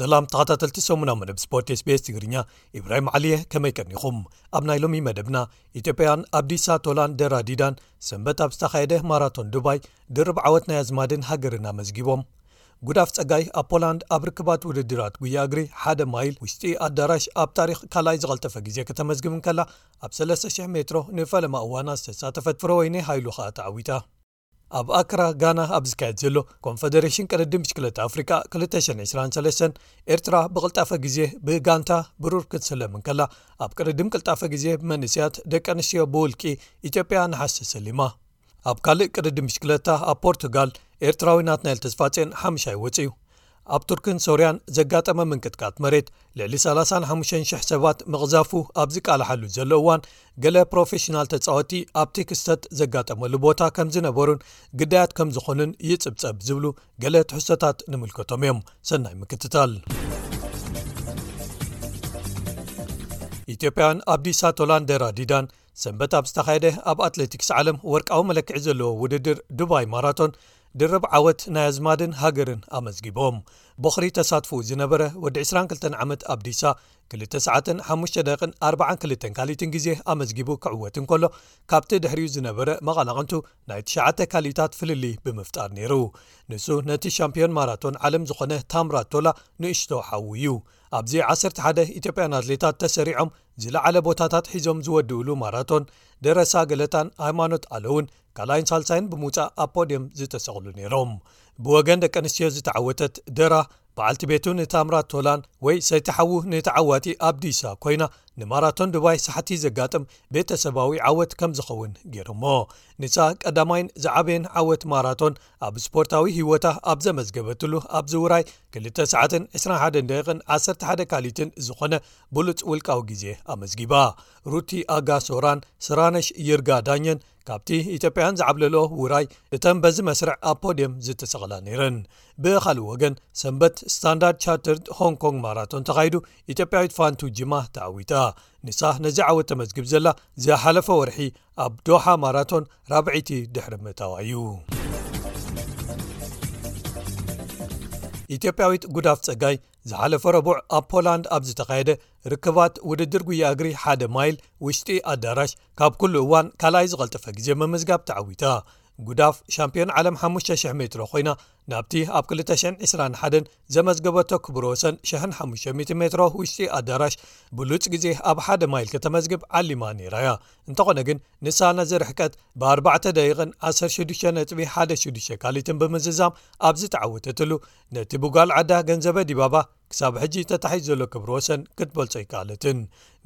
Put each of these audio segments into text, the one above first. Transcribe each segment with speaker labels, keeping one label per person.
Speaker 1: ሰላም ተኸታተልቲ ሰሙና መደብ ስፖርት ስቤስ ትግርኛ ኢብራሂም ዓሊየ ከመይ ቀኒኹም ኣብ ናይ ሎሚ መደብና ኢትዮጵያን ኣብዲሳ ቶላን ደራዲዳን ሰንበት ኣብ ዝተኻየደ ማራቶን ዱባይ ድርብ ዓወት ናይ ኣዝማድን ሃገርን ኣመዝጊቦም። ጉዳፍ ጸጋይ ኣብ ፖላንድ ኣብ ርክባት ውድድራት ጉያ እግሪ ሓደ ማይል ውሽጢ ኣዳራሽ ኣብ ታሪኽ ካልኣይ ዝቐልጠፈ ግዜ ከተመዝግብ እንከላ ኣብ ሰለስተ ሽሕ ሜትሮ ንፈለማ እዋና ዝተሳተፈት ፍረወይኒ ሃይሉ ከኣ ተዓዊታ። ኣብ ኣክራ ጋና ኣብ ዝካየድ ዘሎ ኮንፈደረሽን ቅድድም ብሽክለታ ኣፍሪቃ ክልተ ሽሕን ዕስራን ሰለስተን ኤርትራ ብቕልጣፈ ግዜ ብጋንታ ብሩር ክትስለም እንከላ ኣብ ቅድድም ቅልጣፈ ግዜ ብመንእስያት ደቂ ኣንስትዮ ብውልቂ ኢትዮጵያ ንሓሰ ሰሊማ ኣብ ካልእ ቅድድም ብሽክለታ ኣብ ፖርቱጋል ኤርትራዊ ናትናኤል ተስፋጼን ሓምሻይ ወፅዩ ኣብ ቱርክን ሶርያን ዘጋጠመ ምንቅጥቃት መሬት ልዕሊ 35,00 ሰባት ምቕዛፉ ኣብ ዝቃልሓሉ ዘሎ እዋን ገለ ፕሮፌሽናል ተፃወቲ ኣብቲ ክስተት ዘጋጠመሉ ቦታ ከም ዝነበሩን ግዳያት ከም ዝኾኑን ይፅብፀብ ዝብሉ ገለ ትሕሰታት ንምልከቶም እዮም ሰናይ ምክትታል ኢትዮጵያን ኣብዲሳ ቶላንደራ ዲዳን ሰንበት ኣብ ዝተኻየደ ኣብ ኣትሌቲክስ ዓለም ወርቃዊ መለክዒ ዘለዎ ውድድር ዱባይ ማራቶን ድርብ ዓወት ናይ ኣዝማድን ሃገርን ኣመዝጊቦም ቦኽሪ ተሳትፉ ዝነበረ ወዲ 22 ዓመት ኣብዲሳ 2ሰ5ደቂን42 ካሊትን ግዜ ኣመዝጊቡ ክዕወት እንከሎ ካብቲ ድሕሪኡ ዝነበረ መቓላቕንቱ ናይ ትሽዓተ ካልኢታት ፍልልይ ብምፍጣር ነይሩ። ንሱ ነቲ ሻምፕዮን ማራቶን ዓለም ዝኾነ ታምራት ቶላ ንእሽቶ ሓዉ እዩ። ኣብዚ ዓሰርተ ሓደ ኢትዮጵያን ኣትሌታት ተሰሪዖም ዝለዓለ ቦታታት ሒዞም ዝወድኡሉ ማራቶን ደረሳ ገለታን ሃይማኖት ኣለውን ካልኣይን ሳልሳይን ብምውጻእ ኣብ ፖድየም ዝተሰቕሉ ነይሮም። ብወገን ደቂ ኣንስትዮ ዝተዓወተት ደራ በዓልቲ ቤቱ ንታምራት ቶላን ወይ ሰይቲ ሓዉ ንተዓዋቲ ኣብዲሳ ኮይና ንማራቶን ዱባይ ሳሕቲ ዘጋጥም ቤተሰባዊ ዓወት ከም ዝኸውን ገይሮሞ። ንሳ ቀዳማይን ዝዓበየን ዓወት ማራቶን ኣብ ስፖርታዊ ህይወታ ኣብ ዘመዝገበትሉ ኣብዚ ውራይ ክልተ ሰዓትን ዕስራን ሓደን ደቂቕን ዓሰርተ ሓደ ካልኢትን ዝኾነ ብሉጽ ውልቃዊ ግዜ ኣመዝጊባ። ሩቲ ኣጋ ሶራን ስራነሽ ይርጋ ዳኘን ካብቲ ኢትዮጵያውያን ዝዓብለልኦ ውራይ እተን በዚ መስርዕ ኣብ ፖድየም ዝተሰቕላ ነይረን ብኻልእ ወገን ሰንበት ስታንዳርድ ቻርተርድ ሆንግ ኮንግ ማራቶን ተኻይዱ ኢትዮጵያዊት ፋንቱ ጅማ ተዓዊታ ንሳ ነዚ ዓወት ተመዝግብ ዘላ ዝሓለፈ ወርሒ ኣብ ዶሓ ማራቶን ራብዒቲ ድሕሪ ምእታዋ እዩ ኢትዮጵያዊት ጉዳፍ ጸጋይ ዝሓለፈ ረቡዕ ኣብ ፖላንድ ኣብ ዝተኻየደ ርክባት ውድድር ጉያ እግሪ ሓደ ማይል ውሽጢ ኣዳራሽ ካብ ኩሉ እዋን ካልኣይ ዝቐልጠፈ ግዜ ምምዝጋብ ተዓዊታ ጉዳፍ ሻምፒዮን ዓለም 5,00 ሜትሮ ኮይና ናብቲ ኣብ 221 ዘመዝገበቶ ክብሮ ወሰን 1500 ሜትሮ ውሽጢ ኣዳራሽ ብሉፅ ግዜ ኣብ ሓደ ማይል ከተመዝግብ ዓሊማ ነይራ እያ እንተኾነ ግን ንሳ ነዚ ርሕቀት ብ4 ደቂቕን 16 ነጥቢ 16 ካሊትን ብምዝዛም ኣብዚ ተዓወተትሉ ነቲ ብጓል ዓዳ ገንዘበ ዲባባ ክሳብ ሕጂ ተታሒዝ ዘሎ ክብሪ ወሰን ክትበልጾ ኣይከኣለትን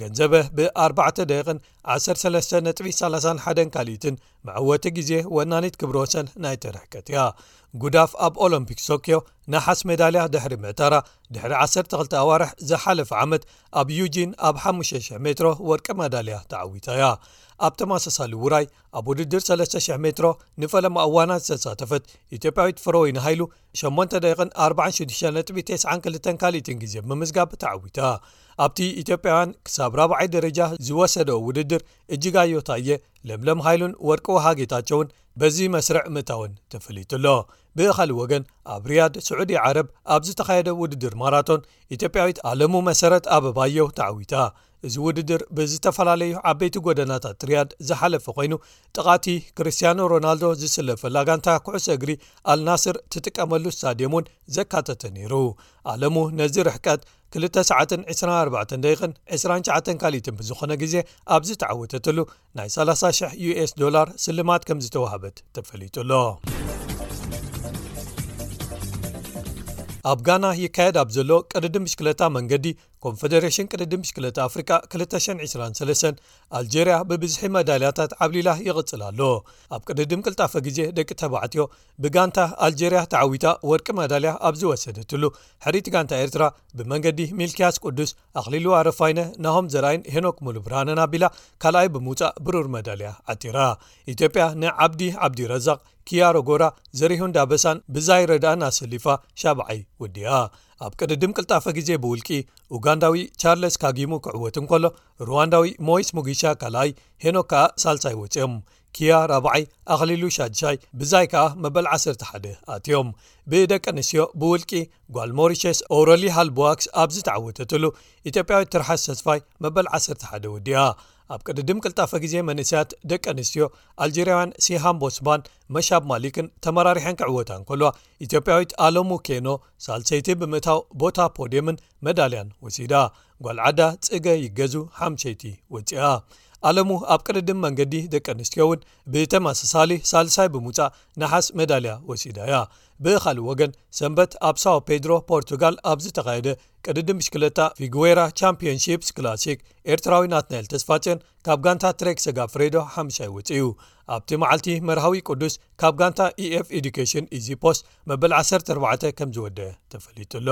Speaker 1: ገንዘበ ብ4 ደቂቕን 13ነጥ31 ካልኢትን መዕወቲ ግዜ ወናኒት ክብሪ ወሰን ናይቲ ርሕቀት እያ ጉዳፍ ኣብ ኦሎምፒክ ሶክዮ ናሓስ ሜዳልያ ድሕሪ ምእታራ ድሕሪ 12 ኣዋርሕ ዝሓለፈ ዓመት ኣብ ዩጂን ኣብ 500 ሜትሮ ወርቂ ማዳልያ ተዓዊታ እያ ኣብ ተመሳሳሊ ውራይ ኣብ ውድድር 3,00 ሜትሮ ንፈለማ እዋና ዝተሳተፈት ኢትዮጵያዊት ፍረወይኒ ሃይሉ 8 ደቂቕን 46ጥ92 ካልኢትን ግዜ ብምዝጋብ ተዓዊታ ኣብቲ ኢትዮጵያውያን ክሳብ ራብዓይ ደረጃ ዝወሰደ ውድድር እጅጋዮታየ ለምለም ሃይሉን ወርቂ ውሃጌታቸውን በዚ መስርዕ ምእታውን ተፈሊጡሎ ብኻልእ ወገን ኣብ ርያድ ስዑዲ ዓረብ ኣብ ዝተኻየደ ውድድር ማራቶን ኢትዮጵያዊት ኣለሙ መሰረት ኣበባዮ ተዓዊታ እዚ ውድድር ብዝተፈላለዩ ዓበይቲ ጎደናታት ርያድ ዝሓለፈ ኮይኑ ጥቓቲ ክርስትያኖ ሮናልዶ ዝስለፈላ ጋንታ ኩዕሶ እግሪ ኣልናስር ትጥቀመሉ ስታድየም እውን ዘካተተ ነይሩ ኣለሙ ነዚ ርሕቀት 2 ሰዓትን 24 ደቂቕን 29 ካልኢትን ብዝኾነ ግዜ ኣብ ዝተዓወተትሉ ናይ 30,000 ዩስ ዶላር ስልማት ከም ዝተዋህበት ተፈሊጡ ኣሎ ኣብ ጋና ይካየድ ኣብ ዘሎ ቅድዲ ምሽክለታ መንገዲ ኮንፈደሬሽን ቅድዲ ምሽክለታ ኣፍሪቃ 223 ኣልጀርያ ብብዝሒ መዳልያታት ዓብሊላ ይቕጽል ኣሎ ኣብ ቅድድም ቅልጣፈ ግዜ ደቂ ተባዕትዮ ብጋንታ ኣልጀርያ ተዓዊታ ወርቂ ማዳልያ ኣብ ዝወሰደትሉ፣ ሕርይቲ ጋንታ ኤርትራ ብመንገዲ ሚልክያስ ቁዱስ፣ ኣኽሊሉ ኣረፋይነ፣ ናሆም ዘርኣይን ሄኖክ ሙሉብርሃንን ኣቢላ ካልኣይ ብምውጻእ ብሩር መዳልያ ዓቲራ። ኢትዮጵያ ንዓብዲ ዓብዲረዛቕ፣ ኪያ ሮጎራ፣ ዘሪሁን ዳበሳን ብዛይ ረድኣን ኣሰሊፋ ሻብዓይ ወዲኣ። ኣብ ቅድድም ቅልጣፈ ግዜ ብውልቂ፣ ኡጋንዳዊ ቻርለስ ካጊሙ ክዕወት እንከሎ፣ ሩዋንዳዊ ሞይስ ሙጊሻ ካልኣይ፣ ሄኖክ ከኣ ሳልሳይ ወጺኦም። ኪያ ራብዓይ ኣኽሊሉ ሻድሻይ ብዛይ ከኣ መበል ዓሰርተ ሓደ ኣትዮም ብደቂ ኣንስትዮ ብውልቂ ጓል ሞሪሸስ ኦረሊ ሃልቦዋክስ ኣብ ዝተዓወተትሉ ኢትዮጵያዊት ትርሓስ ተስፋይ መበል ዓሰርተ ሓደ ውዲኣ ኣብ ቅድድም ቅልጣፈ ግዜ መንእሰያት ደቂ ኣንስትዮ ኣልጀርያውያን ሲሃም ቦስባን መሻብ ማሊክን ተመራሪሐን ክዕወታ እንከልዋ ኢትዮጵያዊት ኣለሙ ኬኖ ሳልሰይቲ ብምእታው ቦታ ፖድየምን መዳልያን ወሲዳ። ጓል ዓዳ ጽገ ይገዙ ሓምሸይቲ ወጺኣ። ኣለሙ ኣብ ቅድድም መንገዲ ደቂ ኣንስትዮ'ውን ብተመሳሳሊ ሳልሳይ ብምውጻእ ነሓስ መዳልያ ወሲዳ'ያ። ብኻልእ ወገን ሰንበት ኣብ ሳኦ ፔድሮ ፖርቱጋል ኣብ ዝተኻየደ ቅድድም ብሽክለታ ፊጉዌራ ቻምፕዮንሺፕስ ክላሲክ ኤርትራዊ ናትናኤል ተስፋጽዮን ካብ ጋንታ ትሬክ ሰጋ ፍሬዶ ሓምሻይ ወፅ እዩ ኣብቲ መዓልቲ መርሃዊ ቅዱስ ካብ ጋንታ eኤf ኤዱኬሽን ኢዚ ፖስት መበል 14 ከም ዝወደ ተፈሊጡ ኣሎ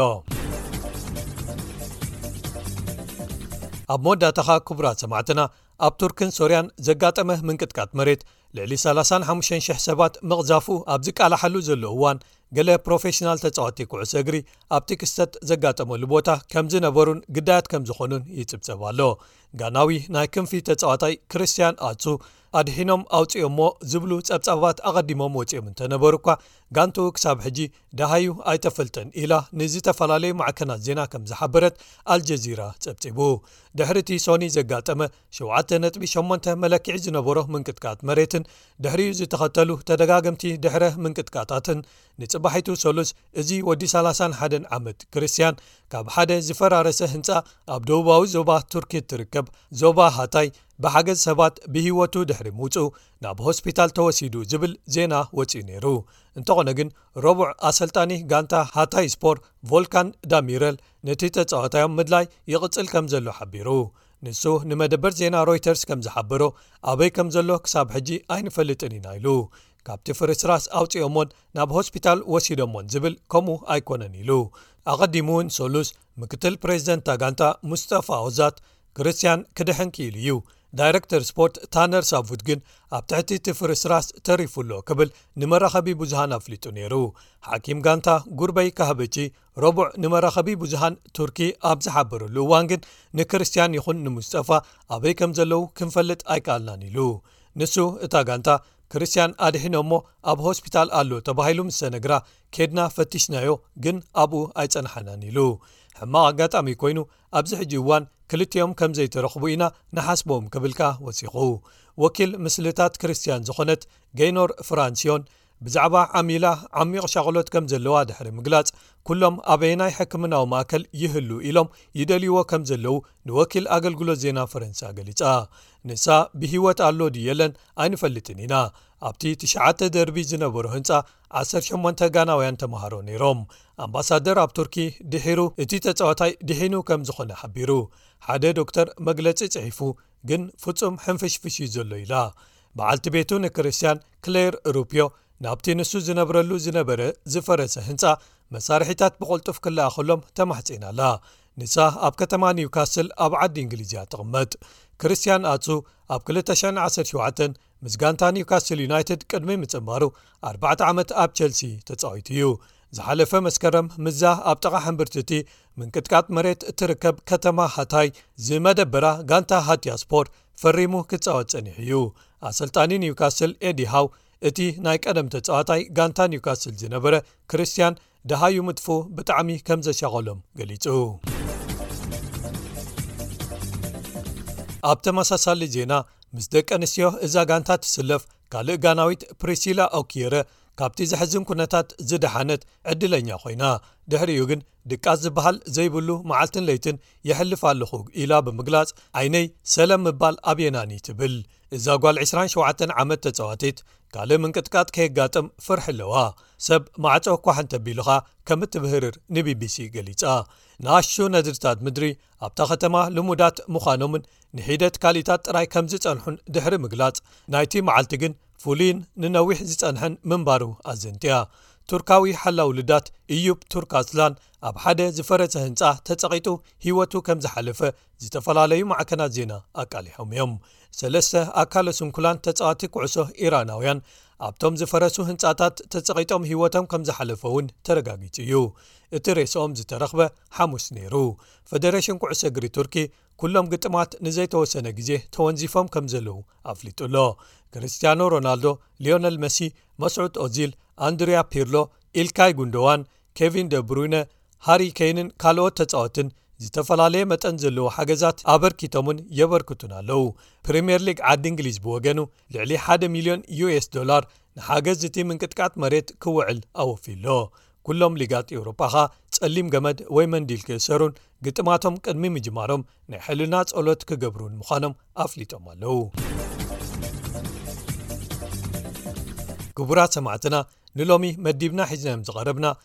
Speaker 1: ኣብ መወዳእታኻ ክቡራት ሰማዕትና ኣብ ቱርክን ሶርያን ዘጋጠመ ምንቅጥቃጥ መሬት ልዕሊ 35,0000 ሰባት መቕዛፉ ኣብ ዝቃላሓሉ ዘሎ እዋን ገለ ፕሮፌሽናል ተጻዋቲ ኩዕሶ እግሪ ኣብቲ ክስተት ዘጋጠመሉ ቦታ ከም ዝነበሩን ግዳያት ከም ዝኾኑን ይጽብጸብ ኣሎ ጋናዊ ናይ ክንፊ ተጻዋታይ ክርስትያን ኣትሱ ኣድሒኖም ኣውጺኦሞ ዝብሉ ጸብጻባት ኣቐዲሞም ወጺኦም እንተነበሩ'ኳ ጋንትኡ ክሳብ ሕጂ ደሃዩ ኣይተፈልጠን ኢላ ንዝተፈላለዩ ማዕከናት ዜና ከም ዝሓበረት ኣልጀዚራ ጸብጺቡ ድሕሪቲ ሶኒ ዘጋጠመ 78 መለክዒ ዝነበሮ ምንቅጥቃጥ መሬትን ድሕሪኡ ዝተኸተሉ ተደጋገምቲ ድሕረ ምንቅጥቃጣትን ንጽባሒቱ ሰሉስ እዚ ወዲ ሰላሳን ሓደን ዓመት ክርስትያን ካብ ሓደ ዝፈራረሰ ህንጻ ኣብ ደቡባዊ ዞባ ቱርኪ እትርከብ ዞባ ሃታይ ብሓገዝ ሰባት ብህይወቱ ድሕሪ ምውጽኡ ናብ ሆስፒታል ተወሲዱ ዝብል ዜና ወጺኡ ነይሩ እንተኾነ ግን ረቡዕ ኣሰልጣኒ ጋንታ ሃታይ ስፖር ቮልካን ዳሚረል ነቲ ተጻዋታዮም ምድላይ ይቕጽል ከም ዘሎ ሓቢሩ ንሱ ንመደበር ዜና ሮይተርስ ከም ዝሓበሮ ኣበይ ከም ዘሎ ክሳብ ሕጂ ኣይንፈልጥን ኢና ኢሉ ካብቲ ፍርስራስ ኣውፅኦሞን ናብ ሆስፒታል ወሲዶሞን ዝብል ከምኡ ኣይኮነን ኢሉ ኣቐዲሙ እውን ሰሉስ ምክትል ፕሬዚደንት ታጋንታ ሙስጠፋ ኦዛት ክርስትያን ክድሕን ክኢሉ እዩ ዳይረክተር ስፖርት ታነር ሳቡት ግን ኣብ ትሕቲ እቲ ፍርስራስ ተሪፉ ኣሎ ክብል ንመራኸቢ ብዙሃን ኣፍሊጡ ነይሩ ሓኪም ጋንታ ጉርበይ ካህበቺ ረቡዕ ንመራኸቢ ብዙሃን ቱርኪ ኣብ ዝሓበረሉ እዋን ግን ንክርስትያን ይኹን ንሙስጠፋ ኣበይ ከም ዘለዉ ክንፈልጥ ኣይከኣልናን ኢሉ ንሱ እታ ጋንታ ክርስትያን ኣድሒኖሞ ኣብ ሆስፒታል ኣሎ ተባሂሉ ምስ ተነግራ ኬድና ፈቲሽናዮ ግን ኣብኡ ኣይጸንሓናን ኢሉ። ሕማቕ ኣጋጣሚ ኮይኑ ኣብዚ ሕጂ እዋን ክልቲኦም ከም ዘይተረኽቡ ኢና ንሓስቦም ክብል ከኣ ወሲኹ። ወኪል ምስልታት ክርስትያን ዝኾነት ገይኖር ፍራንሲዮን ብዛዕባ ዓሚላ ዓሚቕ ሻቕሎት ከም ዘለዋ ድሕሪ ምግላጽ ኩሎም ኣበየናይ ሕክምናዊ ማእከል ይህሉ ኢሎም ይደልይዎ ከም ዘለዉ ንወኪል ኣገልግሎት ዜና ፈረንሳ ገሊጻ ንሳ ብህይወት ኣሎ ድ የለን ኣይንፈልጥን ኢና ኣብቲ ትሽዓተ ደርቢ ዝነበሮ ህንፃ 18 ጋናውያን ተምሃሮ ነይሮም ኣምባሳደር ኣብ ቱርኪ ድሒሩ እቲ ተፃዋታይ ድሒኑ ከም ዝኾነ ሓቢሩ ሓደ ዶክተር መግለፂ ፅሒፉ ግን ፍፁም ሕንፍሽፍሽ እዩ ዘሎ ኢላ በዓልቲ ቤቱ ንክርስትያን ክሌር ሩፕዮ ናብቲ ንሱ ዝነብረሉ ዝነበረ ዝፈረሰ ህንፃ መሳርሒታት ብቕልጡፍ ክለኣኸሎም ተማሕፂና ኣላ ንሳ ኣብ ከተማ ኒውካስል ኣብ ዓዲ እንግሊዝ እያ ትቕመጥ ክርስትያን ኣቱ ኣብ 217 ምስ ጋንታ ኒውካስል ዩናይትድ ቅድሚ ምጽማሩ 4ዕ ዓመት ኣብ ቸልሲ ተጻዊቱ እዩ ዝሓለፈ መስከረም ምዛ ኣብ ጠቓ ሕምብርቲቲ ምንቅጥቃጥ መሬት እትርከብ ከተማ ሃታይ ዝመደበራ ጋንታ ሃቲያስፖር ፈሪሙ ክጻወት ጸኒሑ እዩ ኣሰልጣኒ ኒውካስል ኤዲሃው እቲ ናይ ቀደም ተጻዋታይ ጋንታ ኒውካስል ዝነበረ ክርስትያን ደሃዩ ምጥፍኡ ብጣዕሚ ከም ዘሻቐሎም ገሊጹ። ኣብ ተመሳሳሊ ዜና ምስ ደቂ ኣንስትዮ እዛ ጋንታ ትስለፍ ካልእ ጋናዊት ፕሪሲላ ኦክየረ ካብቲ ዘሕዝን ኩነታት ዝደሓነት ዕድለኛ ኮይና ድሕሪኡ ግን ድቃስ ዝበሃል ዘይብሉ መዓልትን ለይትን የሕልፍ ኣለኹ ኢላ ብምግላጽ ዓይነይ ሰለም ምባል ኣብየናኒ ትብል እዛ ጓል 27 ዓመት ተጻዋቲት ካልእ ምንቅጥቃጥ ከየጋጥም ፍርሒ ኣለዋ ሰብ ማዕጾ ኳሕ እንተቢሉኻ ከም እትብህርር ንቢቢሲ ገሊጻ። ንኣሽቱ ነድርታት ምድሪ ኣብታ ከተማ ልሙዳት ምዃኖምን ንሒደት ካልኢታት ጥራይ ከም ዝጸንሑን ድሕሪ ምግላጽ፣ ናይቲ መዓልቲ ግን ፍሉይን ንነዊሕ ዝጸንሐን ምንባሩ ኣዘንትያ። ቱርካዊ ሓላው ልዳት እዩብ ቱርካስላን ኣብ ሓደ ዝፈረሰ ህንጻ ተጸቒጡ ህይወቱ ከም ዝሓለፈ ዝተፈላለዩ ማዕከናት ዜና ኣቃሊሖም'ዮም። ሰለስተ ኣካለ ስንኩላን ተጻዋቲ ኩዕሶ ኢራናውያን ኣብቶም ዝፈረሱ ህንጻታት ተጸቒጦም ህይወቶም ከም ዝሓለፈ እውን ተረጋጊጹ እዩ እቲ ሬስኦም ዝተረኽበ ሓሙስ ነይሩ ፈደሬሽን ኩዕሶ እግሪ ቱርኪ ኩሎም ግጥማት ንዘይተወሰነ ግዜ ተወንዚፎም ከም ዘለዉ ኣፍሊጡ ኣሎ ክርስትያኖ ሮናልዶ ሊዮነል መሲ መስዑድ ኦዚል ኣንድርያ ፒርሎ ኢልካይ ጉንደዋን ኬቪን ደብሩነ ሃሪ ኬይንን ካልኦት ተጻወትን ዝተፈላለየ መጠን ዘለዎ ሓገዛት ኣበርኪቶምን የበርክቱን ኣለዉ። ፕሪምየር ሊግ ዓዲ እንግሊዝ ብወገኑ ልዕሊ ሓደ ሚልዮን ዩስ ዶላር ንሓገዝ እቲ ምንቅጥቃጥ መሬት ክውዕል ኣወፍዩ ኣሎ። ኩሎም ሊጋት ኤውሮጳ ኸኣ ጸሊም ገመድ ወይ መንዲል ክእሰሩን ግጥማቶም ቅድሚ ምጅማሮም ናይ ሕልና ጸሎት ክገብሩን ምዃኖም ኣፍሊጦም ኣለዉ። ክቡራት ሰማዕትና ንሎሚ መዲብና ሒዝናዮም ዝቐረብና